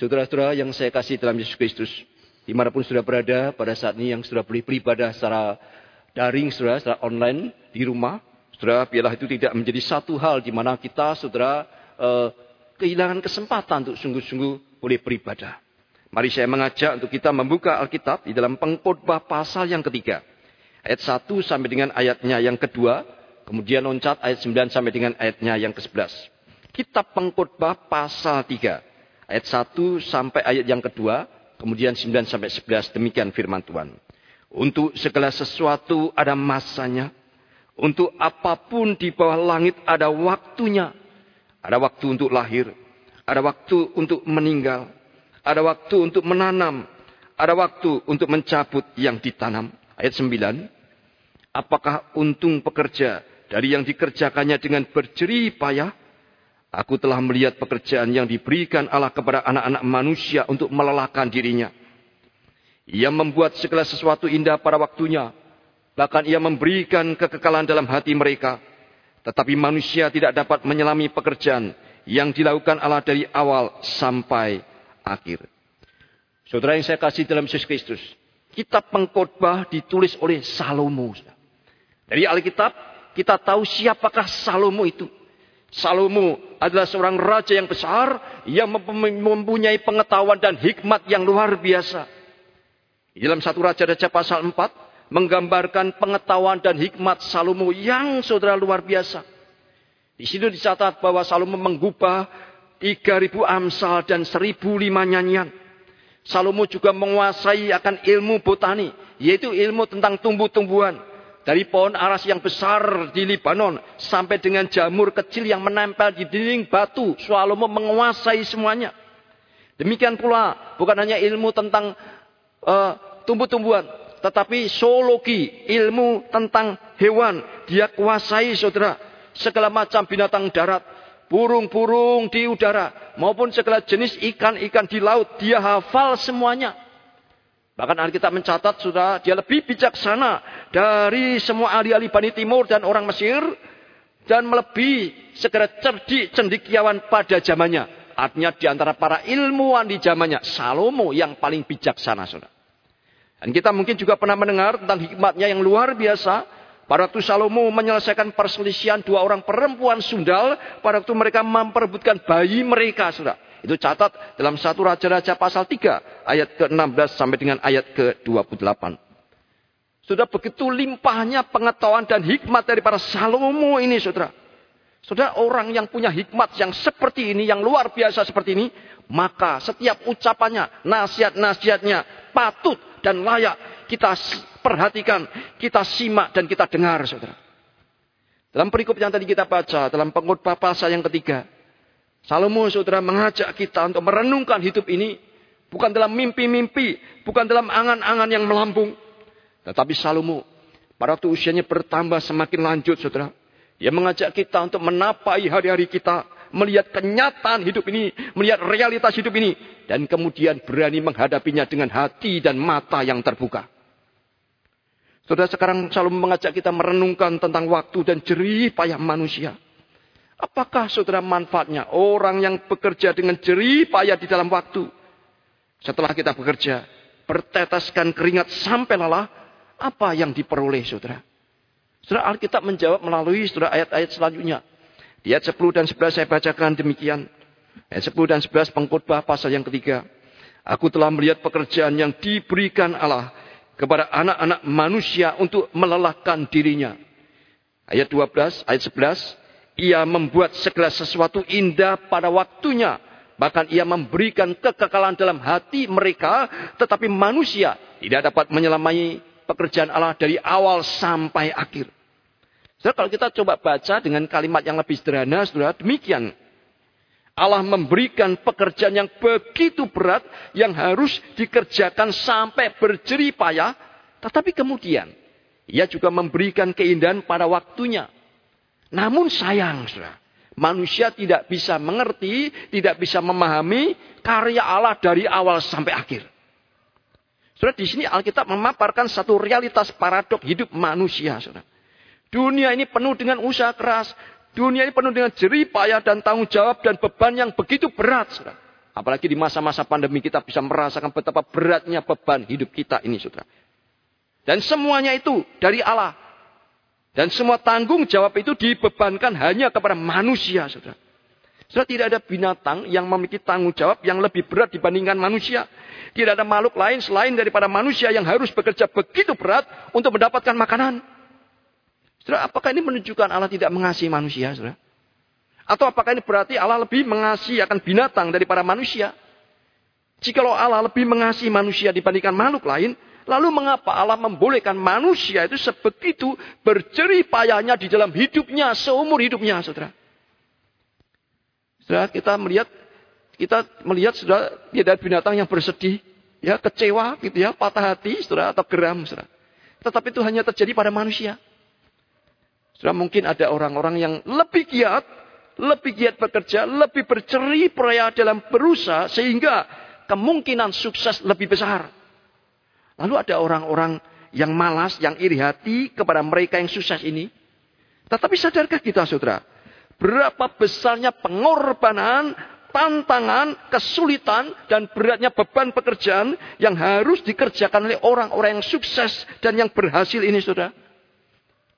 Saudara-saudara yang saya kasih dalam Yesus Kristus, di mana pun sudah berada pada saat ini yang sudah beribadah secara daring, saudara, secara online di rumah, saudara, biarlah itu tidak menjadi satu hal di mana kita, saudara, eh, kehilangan kesempatan untuk sungguh-sungguh boleh beribadah. Mari saya mengajak untuk kita membuka Alkitab di dalam pengkhotbah pasal yang ketiga. Ayat 1 sampai dengan ayatnya yang kedua. Kemudian loncat ayat 9 sampai dengan ayatnya yang ke-11. Kitab pengkhotbah pasal 3. Ayat 1 sampai ayat yang kedua. Kemudian 9 sampai 11. Demikian firman Tuhan. Untuk segala sesuatu ada masanya. Untuk apa pun di bawah langit ada waktunya. Ada waktu untuk lahir. Ada waktu untuk meninggal. Ada waktu untuk menanam. Ada waktu untuk mencabut yang ditanam. Ayat 9. Apakah untung pekerja dari yang dikerjakannya dengan berjerih payah? Aku telah melihat pekerjaan yang diberikan Allah kepada anak-anak manusia untuk melelahkan dirinya. Ia membuat segala sesuatu indah pada waktunya. Bahkan ia memberikan kekekalan dalam hati mereka. Tetapi manusia tidak dapat menyelami pekerjaan yang dilakukan Allah dari awal sampai akhir. Saudara yang saya kasih dalam Yesus Kristus. Kitab pengkhotbah ditulis oleh Salomo. Dari Alkitab kita tahu siapakah Salomo itu. Salomo adalah seorang raja yang besar yang mempunyai pengetahuan dan hikmat yang luar biasa. Di dalam satu Raja-Raja pasal 4 menggambarkan pengetahuan dan hikmat Salomo yang saudara luar biasa. Di situ dicatat bahwa Salomo menggubah 3000 amsal dan 1005 nyanyian. Salomo juga menguasai akan ilmu botani, yaitu ilmu tentang tumbuh-tumbuhan. Dari pohon aras yang besar di Libanon sampai dengan jamur kecil yang menempel di dinding batu. Salomo menguasai semuanya. Demikian pula bukan hanya ilmu tentang uh, tumbuh-tumbuhan. Tetapi zoologi, ilmu tentang hewan. Dia kuasai saudara. Segala macam binatang darat. Burung-burung di udara. Maupun segala jenis ikan-ikan di laut. Dia hafal semuanya. Bahkan Alkitab mencatat sudah dia lebih bijaksana dari semua ahli-ahli Bani Timur dan orang Mesir. Dan melebihi segera cerdik cendikiawan pada zamannya. Artinya di antara para ilmuwan di zamannya. Salomo yang paling bijaksana. Saudara. Dan kita mungkin juga pernah mendengar tentang hikmatnya yang luar biasa. Pada waktu Salomo menyelesaikan perselisihan dua orang perempuan sundal. Pada waktu mereka memperebutkan bayi mereka. Saudara. Itu catat dalam satu Raja-Raja pasal 3 ayat ke-16 sampai dengan ayat ke-28. Sudah begitu limpahnya pengetahuan dan hikmat dari para Salomo ini saudara. Saudara orang yang punya hikmat yang seperti ini, yang luar biasa seperti ini. Maka setiap ucapannya, nasihat-nasihatnya patut dan layak kita perhatikan, kita simak dan kita dengar saudara. Dalam perikop yang tadi kita baca, dalam pengkhotbah pasal yang ketiga. Salomo saudara mengajak kita untuk merenungkan hidup ini. Bukan dalam mimpi-mimpi. Bukan dalam angan-angan yang melambung. Tetapi Salomo pada waktu usianya bertambah semakin lanjut saudara. Dia mengajak kita untuk menapai hari-hari kita. Melihat kenyataan hidup ini. Melihat realitas hidup ini. Dan kemudian berani menghadapinya dengan hati dan mata yang terbuka. Saudara sekarang Salomo mengajak kita merenungkan tentang waktu dan jerih payah manusia. Apakah saudara manfaatnya orang yang bekerja dengan jerih payah di dalam waktu? Setelah kita bekerja, berteteskan keringat sampai lelah, apa yang diperoleh saudara? Saudara Alkitab menjawab melalui saudara ayat-ayat selanjutnya. Di ayat 10 dan 11 saya bacakan demikian. Ayat 10 dan 11 pengkhotbah pasal yang ketiga. Aku telah melihat pekerjaan yang diberikan Allah kepada anak-anak manusia untuk melelahkan dirinya. Ayat 12, ayat 11. Ia membuat segala sesuatu indah pada waktunya. Bahkan ia memberikan kekekalan dalam hati mereka. Tetapi manusia tidak dapat menyelamai pekerjaan Allah dari awal sampai akhir. Saudara, kalau kita coba baca dengan kalimat yang lebih sederhana, saudara, demikian. Allah memberikan pekerjaan yang begitu berat yang harus dikerjakan sampai berjerih payah. Tetapi kemudian ia juga memberikan keindahan pada waktunya. Namun sayang, saudara. Manusia tidak bisa mengerti, tidak bisa memahami karya Allah dari awal sampai akhir. Saudara, di sini Alkitab memaparkan satu realitas paradok hidup manusia. Saudara. Dunia ini penuh dengan usaha keras. Dunia ini penuh dengan jerih payah dan tanggung jawab dan beban yang begitu berat. Saudara. Apalagi di masa-masa pandemi kita bisa merasakan betapa beratnya beban hidup kita ini, saudara. Dan semuanya itu dari Allah. Dan semua tanggung jawab itu dibebankan hanya kepada manusia, saudara. Saudara, tidak ada binatang yang memiliki tanggung jawab yang lebih berat dibandingkan manusia. Tidak ada makhluk lain selain daripada manusia yang harus bekerja begitu berat untuk mendapatkan makanan. Saudara, apakah ini menunjukkan Allah tidak mengasihi manusia, saudara? Atau apakah ini berarti Allah lebih mengasihi akan binatang daripada manusia? Jikalau Allah lebih mengasihi manusia dibandingkan makhluk lain, lalu mengapa Allah membolehkan manusia itu sebegitu berjerih payahnya di dalam hidupnya, seumur hidupnya, saudara? Saudara, kita melihat kita melihat sudah tidak binatang yang bersedih, ya kecewa gitu ya, patah hati, saudara atau geram, saudara. Tetapi itu hanya terjadi pada manusia. Sudah mungkin ada orang-orang yang lebih giat, lebih giat bekerja, lebih bercerih peraya dalam berusaha sehingga kemungkinan sukses lebih besar. Lalu ada orang-orang yang malas, yang iri hati kepada mereka yang sukses ini. Tetapi sadarkah kita saudara? Berapa besarnya pengorbanan tantangan, kesulitan, dan beratnya beban pekerjaan yang harus dikerjakan oleh orang-orang yang sukses dan yang berhasil ini, saudara.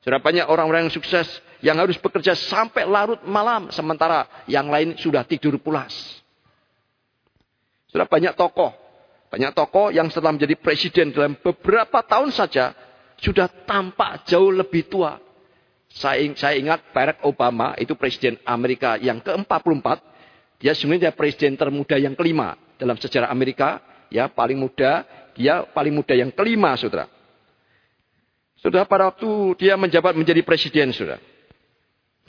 Sudah banyak orang-orang yang sukses yang harus bekerja sampai larut malam, sementara yang lain sudah tidur pulas. Sudah banyak tokoh, banyak tokoh yang setelah menjadi presiden dalam beberapa tahun saja sudah tampak jauh lebih tua. Saya, ingat Barack Obama itu presiden Amerika yang ke-44 dia sebenarnya presiden termuda yang kelima dalam sejarah Amerika. Ya, paling muda. Dia paling muda yang kelima, saudara. Saudara, pada waktu dia menjabat menjadi presiden, saudara.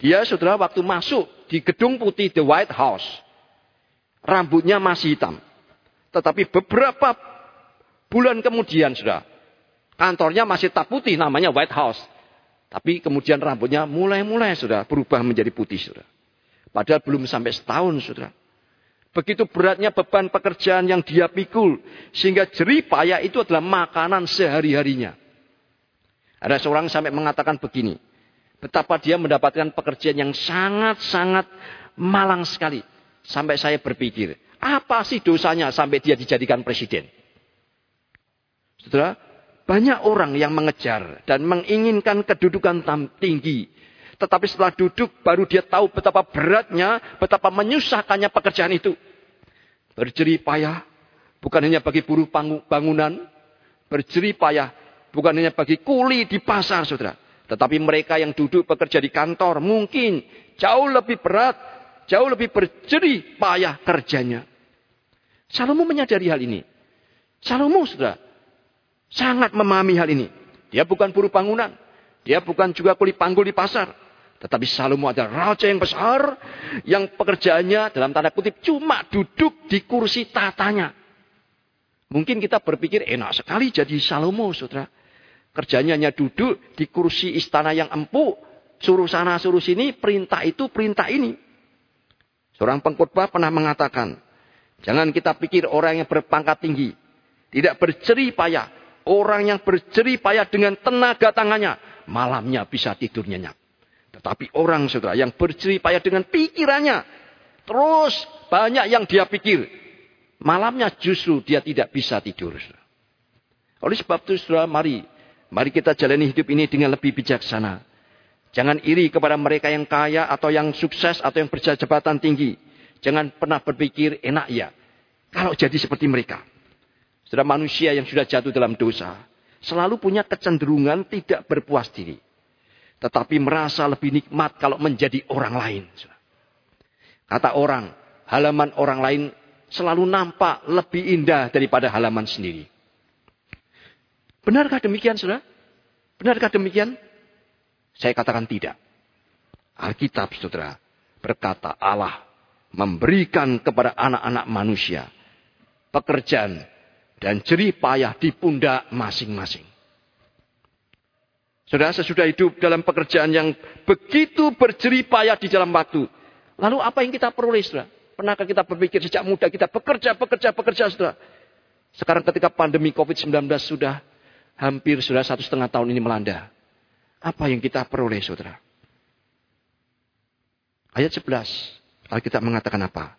Dia, saudara, waktu masuk di gedung putih The White House. Rambutnya masih hitam. Tetapi beberapa bulan kemudian, saudara. Kantornya masih tak putih, namanya White House. Tapi kemudian rambutnya mulai-mulai, sudah berubah menjadi putih, saudara. Padahal belum sampai setahun, saudara. Begitu beratnya beban pekerjaan yang dia pikul. Sehingga jerih payah itu adalah makanan sehari-harinya. Ada seorang sampai mengatakan begini. Betapa dia mendapatkan pekerjaan yang sangat-sangat malang sekali. Sampai saya berpikir, apa sih dosanya sampai dia dijadikan presiden? Saudara, banyak orang yang mengejar dan menginginkan kedudukan tinggi. Tetapi setelah duduk baru dia tahu betapa beratnya, betapa menyusahkannya pekerjaan itu. Berjerih payah bukan hanya bagi buruh bangunan, berjerih payah bukan hanya bagi kuli di pasar, saudara. Tetapi mereka yang duduk bekerja di kantor mungkin jauh lebih berat, jauh lebih berjerih payah kerjanya. Salomo menyadari hal ini. Salomo, saudara, sangat memahami hal ini. Dia bukan buruh bangunan. Dia bukan juga kuli panggul di pasar. Tetapi Salomo adalah raja yang besar. Yang pekerjaannya dalam tanda kutip cuma duduk di kursi tatanya. Mungkin kita berpikir enak sekali jadi Salomo saudara. Kerjanya hanya duduk di kursi istana yang empuk. Suruh sana suruh sini perintah itu perintah ini. Seorang pengkhotbah pernah mengatakan. Jangan kita pikir orang yang berpangkat tinggi. Tidak bercerih payah. Orang yang bercerih payah dengan tenaga tangannya. Malamnya bisa tidur nyenyak. Tetapi orang saudara yang berjerih payah dengan pikirannya. Terus banyak yang dia pikir. Malamnya justru dia tidak bisa tidur. Oleh sebab itu saudara mari. Mari kita jalani hidup ini dengan lebih bijaksana. Jangan iri kepada mereka yang kaya atau yang sukses atau yang berjabatan tinggi. Jangan pernah berpikir enak ya. Kalau jadi seperti mereka. Saudara manusia yang sudah jatuh dalam dosa. Selalu punya kecenderungan tidak berpuas diri. Tetapi merasa lebih nikmat kalau menjadi orang lain. Kata orang, halaman orang lain selalu nampak lebih indah daripada halaman sendiri. Benarkah demikian, saudara? Benarkah demikian? Saya katakan tidak. Alkitab, saudara, berkata Allah memberikan kepada anak-anak manusia pekerjaan dan jerih payah di pundak masing-masing. Saudara, sesudah hidup dalam pekerjaan yang begitu berjerih payah di dalam waktu. Lalu apa yang kita peroleh, saudara? Pernahkah kita berpikir sejak muda kita bekerja, bekerja, bekerja, saudara? Sekarang ketika pandemi COVID-19 sudah hampir sudah satu setengah tahun ini melanda. Apa yang kita peroleh, saudara? Ayat 11, Alkitab mengatakan apa?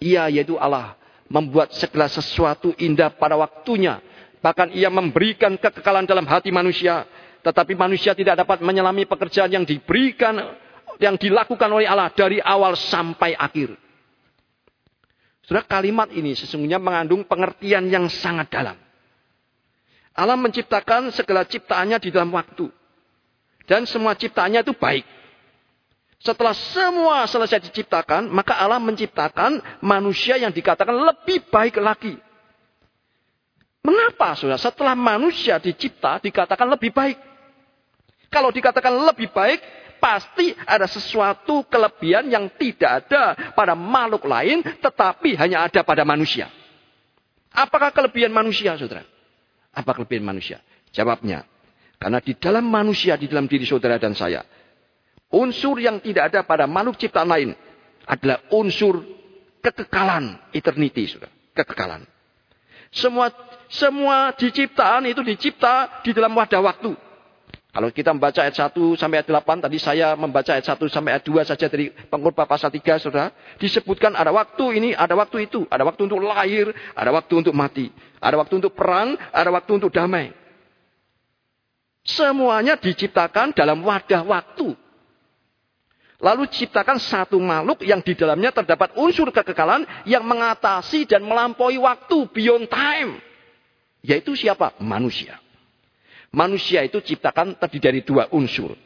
Ia yaitu Allah membuat segala sesuatu indah pada waktunya. Bahkan ia memberikan kekekalan dalam hati manusia. Tetapi manusia tidak dapat menyelami pekerjaan yang diberikan, yang dilakukan oleh Allah dari awal sampai akhir. Sudah kalimat ini sesungguhnya mengandung pengertian yang sangat dalam. Allah menciptakan segala ciptaannya di dalam waktu. Dan semua ciptaannya itu baik. Setelah semua selesai diciptakan, maka Allah menciptakan manusia yang dikatakan lebih baik lagi. Mengapa saudara? Setelah manusia dicipta, dikatakan lebih baik. Kalau dikatakan lebih baik, pasti ada sesuatu kelebihan yang tidak ada pada makhluk lain, tetapi hanya ada pada manusia. Apakah kelebihan manusia, saudara? Apa kelebihan manusia? Jawabnya, karena di dalam manusia, di dalam diri saudara dan saya, Unsur yang tidak ada pada makhluk ciptaan lain adalah unsur kekekalan eternity, sudah. Kekekalan. Semua semua diciptaan itu dicipta di dalam wadah waktu. Kalau kita membaca ayat 1 sampai ayat 8, tadi saya membaca ayat 1 sampai ayat 2 saja dari pengkhotbah pasal 3, Saudara. Disebutkan ada waktu ini, ada waktu itu. Ada waktu untuk lahir, ada waktu untuk mati. Ada waktu untuk perang, ada waktu untuk damai. Semuanya diciptakan dalam wadah waktu. Lalu ciptakan satu makhluk yang di dalamnya terdapat unsur kekekalan yang mengatasi dan melampaui waktu beyond time. Yaitu siapa? Manusia. Manusia itu ciptakan terdiri dari dua unsur.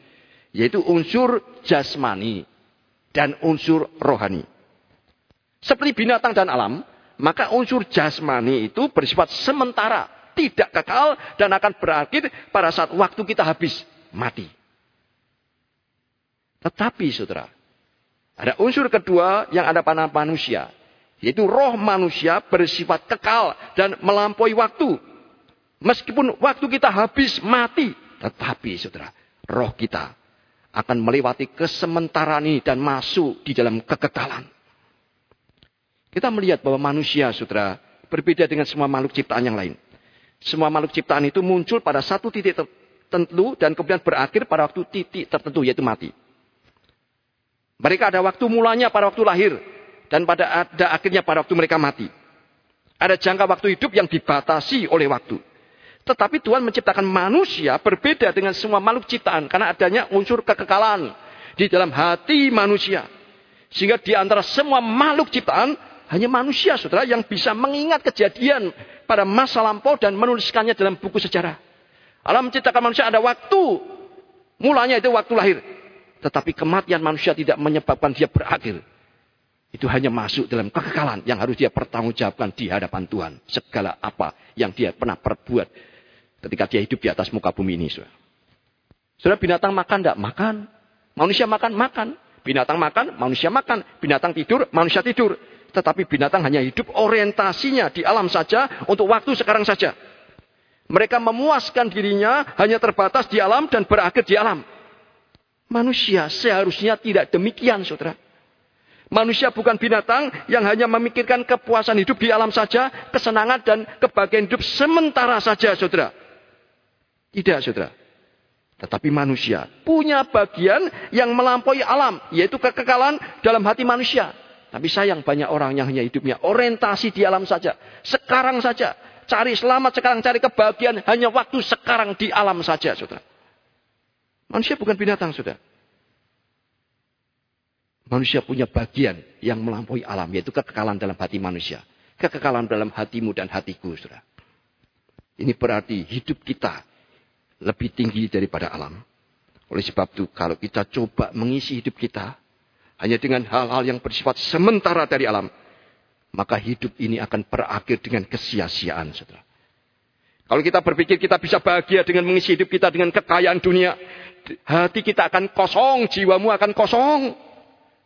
Yaitu unsur jasmani dan unsur rohani. Seperti binatang dan alam, maka unsur jasmani itu bersifat sementara, tidak kekal dan akan berakhir pada saat waktu kita habis mati. Tetapi saudara, ada unsur kedua yang ada pada manusia. Yaitu roh manusia bersifat kekal dan melampaui waktu. Meskipun waktu kita habis mati. Tetapi saudara, roh kita akan melewati kesementaraan ini dan masuk di dalam kekekalan. Kita melihat bahwa manusia saudara berbeda dengan semua makhluk ciptaan yang lain. Semua makhluk ciptaan itu muncul pada satu titik tertentu dan kemudian berakhir pada waktu titik tertentu yaitu mati. Mereka ada waktu mulanya pada waktu lahir. Dan pada ada akhirnya pada waktu mereka mati. Ada jangka waktu hidup yang dibatasi oleh waktu. Tetapi Tuhan menciptakan manusia berbeda dengan semua makhluk ciptaan. Karena adanya unsur kekekalan di dalam hati manusia. Sehingga di antara semua makhluk ciptaan, hanya manusia saudara yang bisa mengingat kejadian pada masa lampau dan menuliskannya dalam buku sejarah. Allah menciptakan manusia ada waktu. Mulanya itu waktu lahir. Tetapi kematian manusia tidak menyebabkan dia berakhir. Itu hanya masuk dalam kekekalan yang harus dia pertanggungjawabkan di hadapan Tuhan. Segala apa yang dia pernah perbuat ketika dia hidup di atas muka bumi ini. Saudara, binatang makan tidak? Makan. Manusia makan? Makan. Binatang makan, manusia makan. Binatang tidur, manusia tidur. Tetapi binatang hanya hidup orientasinya di alam saja untuk waktu sekarang saja. Mereka memuaskan dirinya hanya terbatas di alam dan berakhir di alam. Manusia seharusnya tidak demikian, saudara. Manusia bukan binatang yang hanya memikirkan kepuasan hidup di alam saja, kesenangan dan kebahagiaan hidup sementara saja, saudara. Tidak, saudara. Tetapi manusia punya bagian yang melampaui alam, yaitu kekekalan dalam hati manusia. Tapi sayang banyak orang yang hanya hidupnya orientasi di alam saja. Sekarang saja. Cari selamat sekarang, cari kebahagiaan hanya waktu sekarang di alam saja, saudara. Manusia bukan binatang, sudah. Manusia punya bagian yang melampaui alam, yaitu kekekalan dalam hati manusia. Kekekalan dalam hatimu dan hatiku, sudah. Ini berarti hidup kita lebih tinggi daripada alam. Oleh sebab itu, kalau kita coba mengisi hidup kita hanya dengan hal-hal yang bersifat sementara dari alam, maka hidup ini akan berakhir dengan kesia-siaan, saudara. Kalau kita berpikir kita bisa bahagia dengan mengisi hidup kita dengan kekayaan dunia, hati kita akan kosong, jiwamu akan kosong.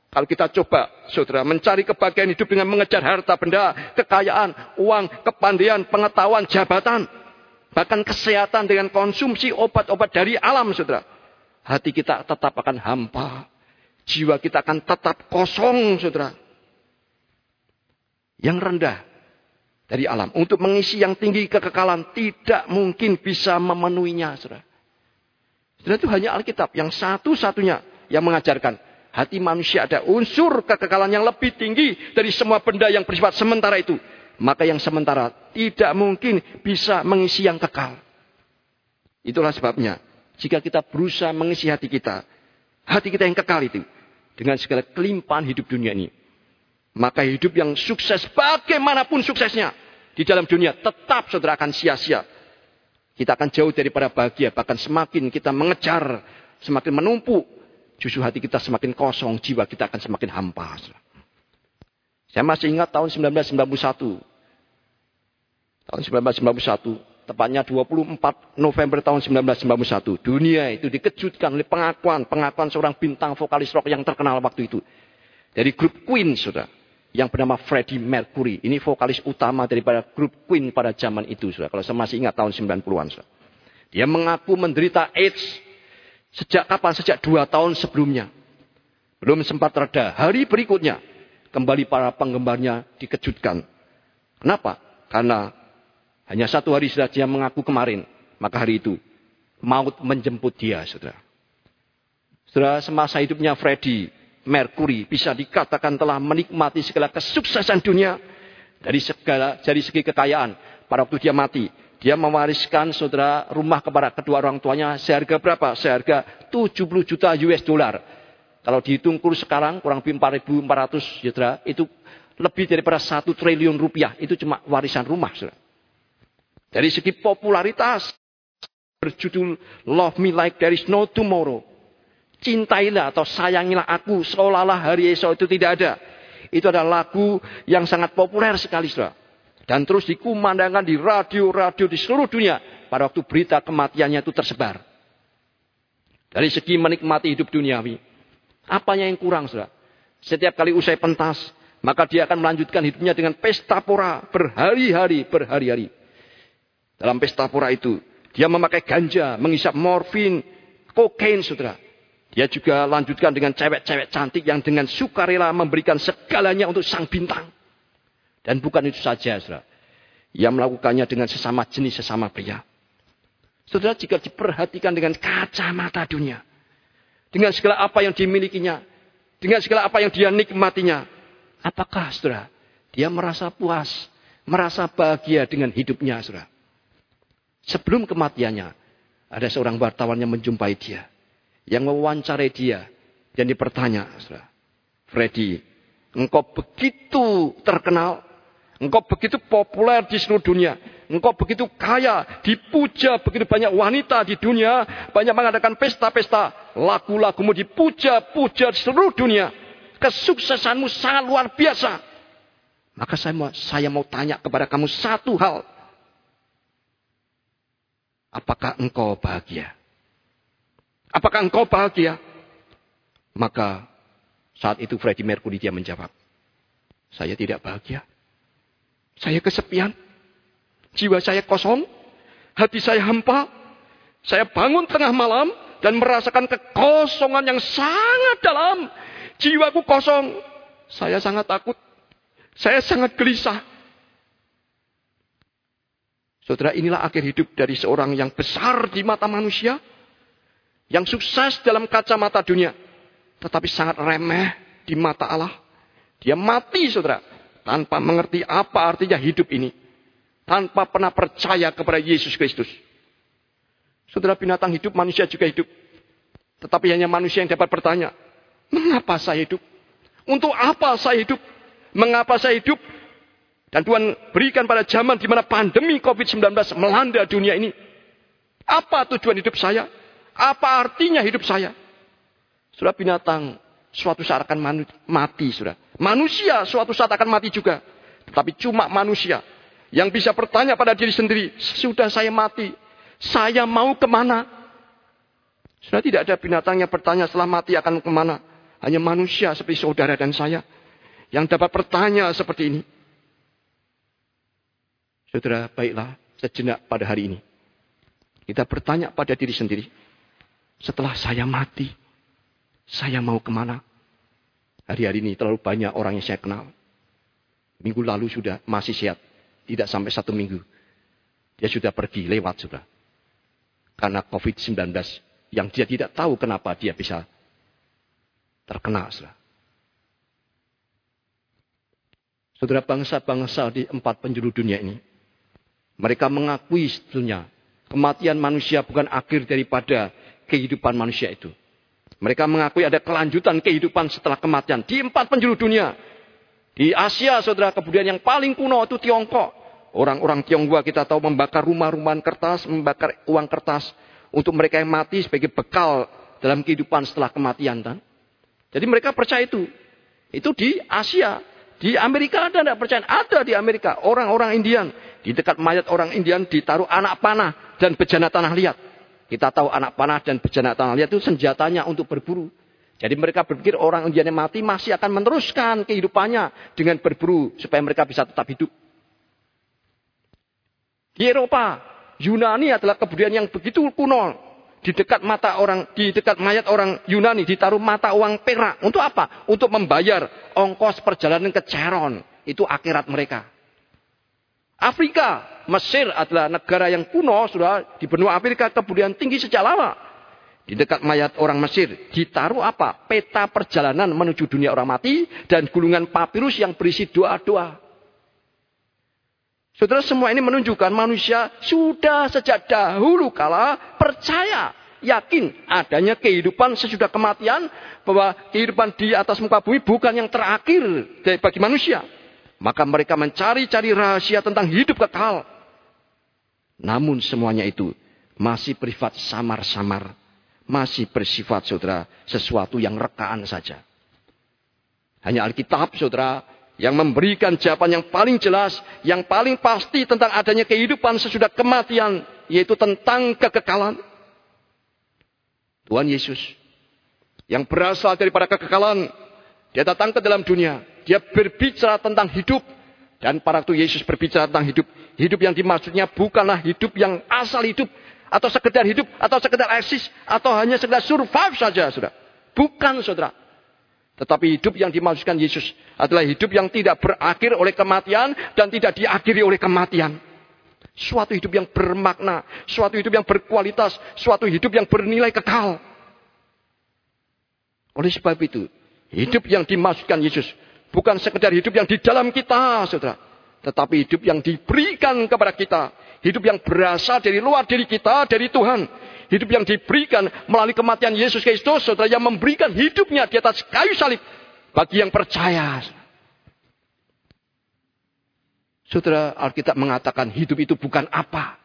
Kalau kita coba, saudara, mencari kebahagiaan hidup dengan mengejar harta benda, kekayaan, uang, kepandaian, pengetahuan, jabatan, bahkan kesehatan dengan konsumsi obat-obat dari alam, saudara. Hati kita tetap akan hampa. Jiwa kita akan tetap kosong, saudara. Yang rendah dari alam. Untuk mengisi yang tinggi kekekalan tidak mungkin bisa memenuhinya, saudara. Dan itu hanya Alkitab yang satu-satunya yang mengajarkan hati manusia ada unsur kekekalan yang lebih tinggi dari semua benda yang bersifat sementara itu. Maka yang sementara tidak mungkin bisa mengisi yang kekal. Itulah sebabnya. Jika kita berusaha mengisi hati kita. Hati kita yang kekal itu. Dengan segala kelimpahan hidup dunia ini. Maka hidup yang sukses bagaimanapun suksesnya. Di dalam dunia tetap saudara akan sia-sia. Kita akan jauh daripada bahagia. Bahkan semakin kita mengejar. Semakin menumpuk. Justru hati kita semakin kosong. Jiwa kita akan semakin hampa. Saya masih ingat tahun 1991. Tahun 1991. Tepatnya 24 November tahun 1991. Dunia itu dikejutkan oleh pengakuan. Pengakuan seorang bintang vokalis rock yang terkenal waktu itu. Dari grup Queen, saudara. Yang bernama Freddie Mercury. Ini vokalis utama daripada grup Queen pada zaman itu, saudara. Kalau saya masih ingat tahun 90-an, saudara. Dia mengaku menderita AIDS Sejak kapan? Sejak dua tahun sebelumnya. Belum sempat reda. Hari berikutnya. Kembali para penggemarnya dikejutkan. Kenapa? Karena hanya satu hari sudah dia mengaku kemarin. Maka hari itu. Maut menjemput dia, saudara. Saudara, semasa hidupnya Freddy Mercury bisa dikatakan telah menikmati segala kesuksesan dunia dari segala dari segi kekayaan pada waktu dia mati dia mewariskan saudara rumah kepada kedua orang tuanya seharga berapa? Seharga 70 juta US dollar. Kalau dihitung kurs sekarang kurang lebih 4.400 saudara, itu lebih daripada satu triliun rupiah. Itu cuma warisan rumah. Saudara. Dari segi popularitas berjudul Love Me Like There Is No Tomorrow. Cintailah atau sayangilah aku seolah-olah hari esok itu tidak ada. Itu adalah lagu yang sangat populer sekali saudara. Dan terus dikumandangkan di radio-radio di seluruh dunia. Pada waktu berita kematiannya itu tersebar. Dari segi menikmati hidup duniawi. Apanya yang kurang, saudara? Setiap kali usai pentas, maka dia akan melanjutkan hidupnya dengan pesta pora berhari-hari, berhari-hari. Dalam pesta pora itu, dia memakai ganja, mengisap morfin, kokain, saudara. Dia juga lanjutkan dengan cewek-cewek cantik yang dengan sukarela memberikan segalanya untuk sang bintang. Dan bukan itu saja, saudara. Yang melakukannya dengan sesama jenis, sesama pria. Saudara, jika diperhatikan dengan kacamata dunia. Dengan segala apa yang dimilikinya. Dengan segala apa yang dia nikmatinya. Apakah, saudara, dia merasa puas, merasa bahagia dengan hidupnya, saudara. Sebelum kematiannya, ada seorang wartawan yang menjumpai dia. Yang mewawancarai dia. Dan dipertanya, saudara. Freddy, engkau begitu terkenal Engkau begitu populer di seluruh dunia. Engkau begitu kaya, dipuja begitu banyak wanita di dunia. Banyak mengadakan pesta-pesta. Lagu-lagumu dipuja-puja di seluruh dunia. Kesuksesanmu sangat luar biasa. Maka saya mau, saya mau tanya kepada kamu satu hal. Apakah engkau bahagia? Apakah engkau bahagia? Maka saat itu Freddie Mercury dia menjawab. Saya tidak bahagia. Saya kesepian. Jiwa saya kosong. Hati saya hampa. Saya bangun tengah malam dan merasakan kekosongan yang sangat dalam. Jiwaku kosong. Saya sangat takut. Saya sangat gelisah. Saudara, inilah akhir hidup dari seorang yang besar di mata manusia. Yang sukses dalam kacamata dunia. Tetapi sangat remeh di mata Allah. Dia mati, saudara tanpa mengerti apa artinya hidup ini. Tanpa pernah percaya kepada Yesus Kristus. Saudara binatang hidup, manusia juga hidup. Tetapi hanya manusia yang dapat bertanya. Mengapa saya hidup? Untuk apa saya hidup? Mengapa saya hidup? Dan Tuhan berikan pada zaman di mana pandemi COVID-19 melanda dunia ini. Apa tujuan hidup saya? Apa artinya hidup saya? Sudah binatang suatu saat akan mati, sudah. Manusia suatu saat akan mati juga. Tetapi cuma manusia yang bisa bertanya pada diri sendiri, sudah saya mati, saya mau ke mana? Sudah tidak ada binatang yang bertanya setelah mati akan ke mana. Hanya manusia seperti saudara dan saya yang dapat bertanya seperti ini. Saudara, baiklah sejenak pada hari ini. Kita bertanya pada diri sendiri. Setelah saya mati, saya mau ke mana? Hari-hari ini terlalu banyak orang yang saya kenal. Minggu lalu sudah masih sehat. Tidak sampai satu minggu. Dia sudah pergi lewat sudah. Karena COVID-19 yang dia tidak tahu kenapa dia bisa terkena. Sudah. Saudara bangsa-bangsa di empat penjuru dunia ini. Mereka mengakui sebetulnya kematian manusia bukan akhir daripada kehidupan manusia itu. Mereka mengakui ada kelanjutan kehidupan setelah kematian di empat penjuru dunia. Di Asia, saudara, kemudian yang paling kuno itu Tiongkok. Orang-orang Tionghoa kita tahu membakar rumah-rumahan kertas, membakar uang kertas untuk mereka yang mati sebagai bekal dalam kehidupan setelah kematian. Kan? Jadi mereka percaya itu. Itu di Asia. Di Amerika ada tidak percaya? Ada di Amerika. Orang-orang Indian. Di dekat mayat orang Indian ditaruh anak panah dan bejana tanah liat. Kita tahu anak panah dan bejana tanah liat itu senjatanya untuk berburu. Jadi mereka berpikir orang yang mati masih akan meneruskan kehidupannya dengan berburu supaya mereka bisa tetap hidup. Di Eropa, Yunani adalah kebudayaan yang begitu kuno di dekat mata orang, di dekat mayat orang Yunani ditaruh mata uang perak. Untuk apa? Untuk membayar ongkos perjalanan ke Ceron. Itu akhirat mereka. Afrika, Mesir adalah negara yang kuno, sudah di benua Afrika kemudian tinggi sejak lama. Di dekat mayat orang Mesir ditaruh apa? Peta perjalanan menuju dunia orang mati dan gulungan papirus yang berisi doa-doa. Saudara semua ini menunjukkan manusia sudah sejak dahulu kala percaya, yakin adanya kehidupan sesudah kematian, bahwa kehidupan di atas muka bumi bukan yang terakhir bagi manusia. Maka mereka mencari-cari rahasia tentang hidup kekal. Namun semuanya itu masih privat samar-samar. Masih bersifat saudara sesuatu yang rekaan saja. Hanya Alkitab saudara yang memberikan jawaban yang paling jelas, yang paling pasti tentang adanya kehidupan sesudah kematian, yaitu tentang kekekalan. Tuhan Yesus yang berasal daripada kekekalan, dia datang ke dalam dunia, dia berbicara tentang hidup dan para waktu Yesus berbicara tentang hidup, hidup yang dimaksudnya bukanlah hidup yang asal hidup atau sekedar hidup atau sekedar eksis atau hanya sekedar survive saja, Saudara. Bukan, Saudara. Tetapi hidup yang dimaksudkan Yesus adalah hidup yang tidak berakhir oleh kematian dan tidak diakhiri oleh kematian. Suatu hidup yang bermakna, suatu hidup yang berkualitas, suatu hidup yang bernilai kekal. Oleh sebab itu, hidup yang dimaksudkan Yesus bukan sekedar hidup yang di dalam kita, saudara. Tetapi hidup yang diberikan kepada kita. Hidup yang berasal dari luar diri kita, dari Tuhan. Hidup yang diberikan melalui kematian Yesus Kristus, saudara yang memberikan hidupnya di atas kayu salib bagi yang percaya. Saudara Alkitab mengatakan hidup itu bukan apa.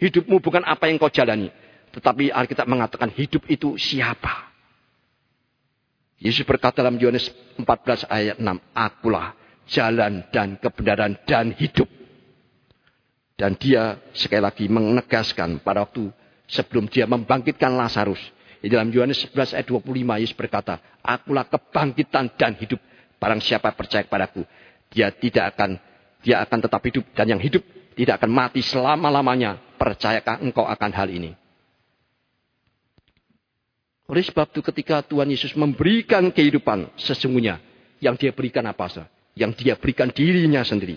Hidupmu bukan apa yang kau jalani. Tetapi Alkitab mengatakan hidup itu siapa. Yesus berkata dalam Yohanes 14 ayat 6. Akulah jalan dan kebenaran dan hidup. Dan dia sekali lagi menegaskan pada waktu sebelum dia membangkitkan Lazarus. Di dalam Yohanes 11 ayat 25 Yesus berkata, Akulah kebangkitan dan hidup. Barang siapa percaya kepadaku, dia tidak akan dia akan tetap hidup dan yang hidup tidak akan mati selama-lamanya. Percayakah engkau akan hal ini? Oleh sebab itu ketika Tuhan Yesus memberikan kehidupan sesungguhnya, yang dia berikan apa saja? Yang dia berikan dirinya sendiri.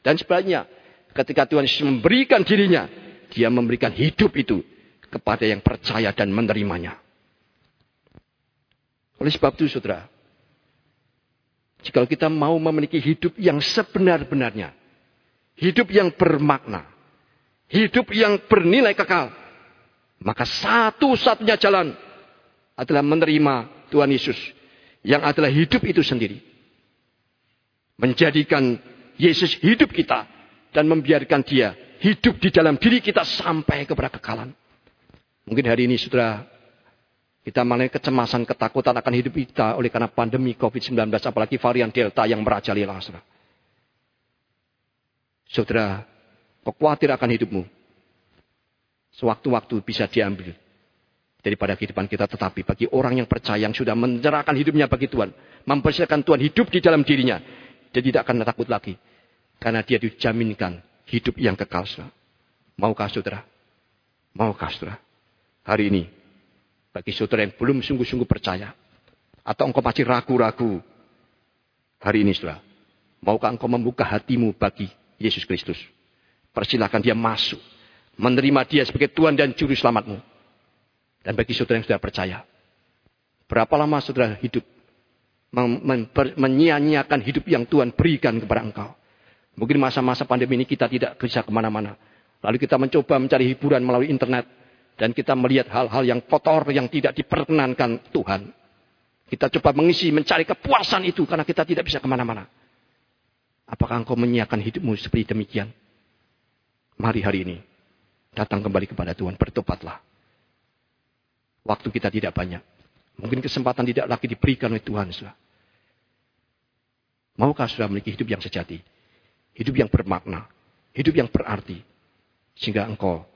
Dan sebaliknya, ketika Tuhan Yesus memberikan dirinya, dia memberikan hidup itu kepada yang percaya dan menerimanya. Oleh sebab itu, saudara, jika kita mau memiliki hidup yang sebenar-benarnya, hidup yang bermakna, hidup yang bernilai kekal, maka satu-satunya jalan adalah menerima Tuhan Yesus yang adalah hidup itu sendiri. Menjadikan Yesus hidup kita dan membiarkan dia hidup di dalam diri kita sampai kepada kekalan. Mungkin hari ini saudara kita mengalami kecemasan, ketakutan akan hidup kita oleh karena pandemi COVID-19, apalagi varian Delta yang merajalela, saudara. Saudara, kau khawatir akan hidupmu. Sewaktu-waktu bisa diambil daripada kehidupan kita. Tetapi bagi orang yang percaya, yang sudah menyerahkan hidupnya bagi Tuhan, mempersiapkan Tuhan hidup di dalam dirinya, dia tidak akan takut lagi. Karena dia dijaminkan hidup yang kekal. Saudara. Maukah saudara? Maukah saudara? hari ini. Bagi saudara yang belum sungguh-sungguh percaya. Atau engkau masih ragu-ragu. Hari ini saudara. Maukah engkau membuka hatimu bagi Yesus Kristus. Persilahkan dia masuk. Menerima dia sebagai Tuhan dan Juru Selamatmu. Dan bagi saudara yang sudah percaya. Berapa lama saudara hidup menyia-nyiakan hidup yang Tuhan berikan kepada engkau. Mungkin masa-masa pandemi ini kita tidak bisa ke mana-mana. Lalu kita mencoba mencari hiburan melalui internet. Dan kita melihat hal-hal yang kotor yang tidak diperkenankan Tuhan. Kita coba mengisi, mencari kepuasan itu karena kita tidak bisa ke mana-mana. Apakah engkau menyiapkan hidupmu seperti demikian? Mari hari ini datang kembali kepada Tuhan, bertobatlah. Waktu kita tidak banyak. Mungkin kesempatan tidak lagi diberikan oleh Tuhan. Saudara. Maukah sudah memiliki hidup yang sejati? Hidup yang bermakna. Hidup yang berarti. Sehingga engkau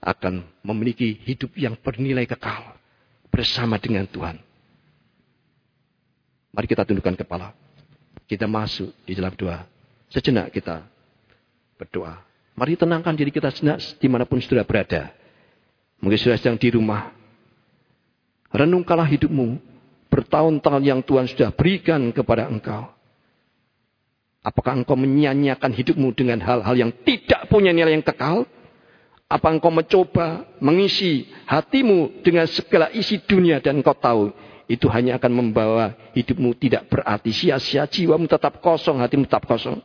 akan memiliki hidup yang bernilai kekal. Bersama dengan Tuhan. Mari kita tundukkan kepala. Kita masuk di dalam doa. Sejenak kita berdoa. Mari tenangkan diri kita sejenak di mana pun sudah berada. Mungkin sudah sedang di rumah. Renungkanlah hidupmu bertahun-tahun yang Tuhan sudah berikan kepada engkau. Apakah engkau menyanyiakan hidupmu dengan hal-hal yang tidak punya nilai yang kekal? Apa engkau mencoba mengisi hatimu dengan segala isi dunia dan engkau tahu itu hanya akan membawa hidupmu tidak berarti sia-sia, jiwamu tetap kosong, hatimu tetap kosong.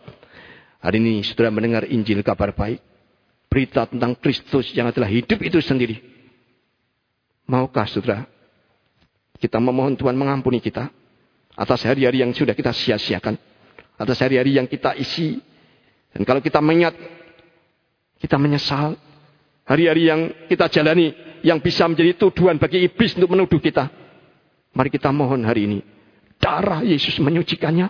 Hari ini saudara mendengar Injil kabar baik. Berita tentang Kristus yang adalah hidup itu sendiri. Maukah saudara kita memohon Tuhan mengampuni kita atas hari-hari yang sudah kita sia-siakan. Atas hari-hari yang kita isi. Dan kalau kita mengingat, kita menyesal. Hari-hari yang kita jalani, yang bisa menjadi tuduhan bagi iblis untuk menuduh kita. Mari kita mohon hari ini. Darah Yesus menyucikannya.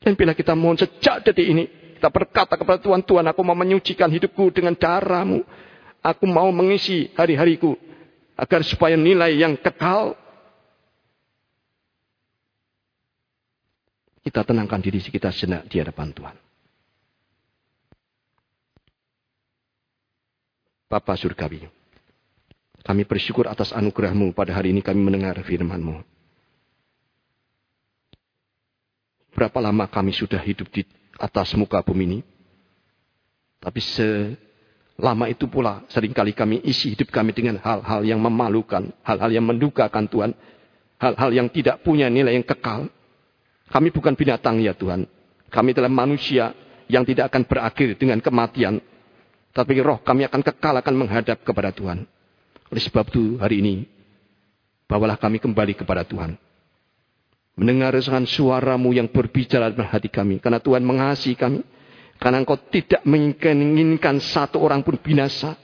Dan bila kita mohon sejak detik ini, kita berkata kepada Tuhan, Tuhan aku mau menyucikan hidupku dengan darahmu. Aku mau mengisi hari-hariku. Agar supaya nilai yang kekal Kita tenangkan diri kita sejenak di hadapan Tuhan. Bapa Surgawi, kami bersyukur atas anugerahmu pada hari ini kami mendengar firmanmu. Berapa lama kami sudah hidup di atas muka bumi ini? Tapi selama itu pula sering kali kami isi hidup kami dengan hal-hal yang memalukan, hal-hal yang mendukakan Tuhan, hal-hal yang tidak punya nilai yang kekal. Kami bukan binatang ya Tuhan. Kami adalah manusia yang tidak akan berakhir dengan kematian. Tapi roh kami akan kekal akan menghadap kepada Tuhan. Oleh sebab itu hari ini, bawalah kami kembali kepada Tuhan. Mendengar dengan suaramu yang berbicara dalam hati kami. Karena Tuhan mengasihi kami. Karena engkau tidak menginginkan satu orang pun binasa.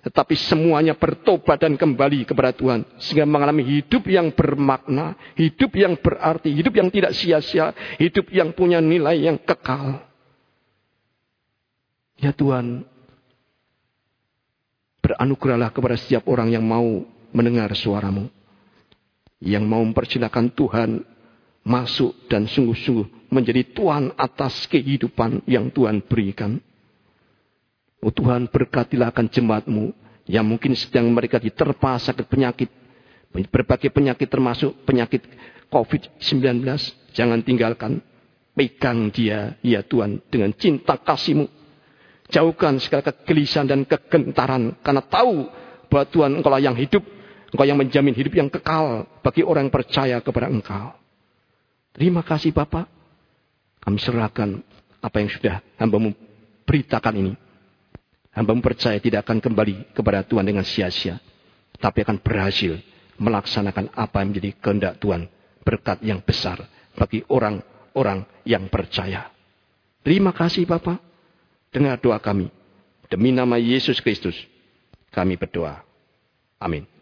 Tetapi semuanya bertobat dan kembali kepada Tuhan. Sehingga mengalami hidup yang bermakna. Hidup yang berarti. Hidup yang tidak sia-sia. Hidup yang punya nilai yang kekal. Ya Tuhan. Beranugerahlah kepada setiap orang yang mau mendengar suaramu. Yang mau mempersilahkan Tuhan masuk dan sungguh-sungguh menjadi Tuhan atas kehidupan yang Tuhan berikan. Oh Tuhan berkatilah akan jemaatmu yang mungkin sedang mereka diterpa sakit penyakit. Berbagai penyakit termasuk penyakit COVID-19. Jangan tinggalkan. Pegang dia, ya Tuhan, dengan cinta kasihmu. Jauhkan segala kegelisahan dan kegentaran. Karena tahu bahwa Tuhan engkau yang hidup. Engkau yang menjamin hidup yang kekal bagi orang yang percaya kepada engkau. Terima kasih Bapak. Kami serahkan apa yang sudah hambamu beritakan ini Hamba percaya tidak akan kembali kepada Tuhan dengan sia-sia. Tapi akan berhasil melaksanakan apa yang menjadi kehendak Tuhan. Berkat yang besar bagi orang-orang yang percaya. Terima kasih Bapak. Dengar doa kami. Demi nama Yesus Kristus. Kami berdoa. Amin.